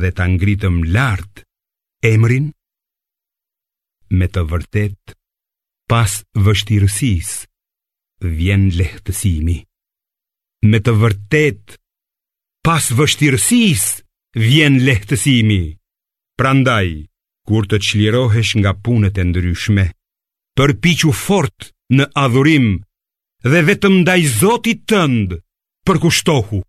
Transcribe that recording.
dhe ta ngritëm lart emrin? Me të vërtetë, pas vështirësisë, vjen lehtësimi. Me të vërtetë, pas vështirësisë, vjen lehtësimi. Prandaj, kur të çlirohesh nga punët e ndryshme, përpiqu fort në adhurim dhe vetëm ndaj Zotit tënd përkushtohu.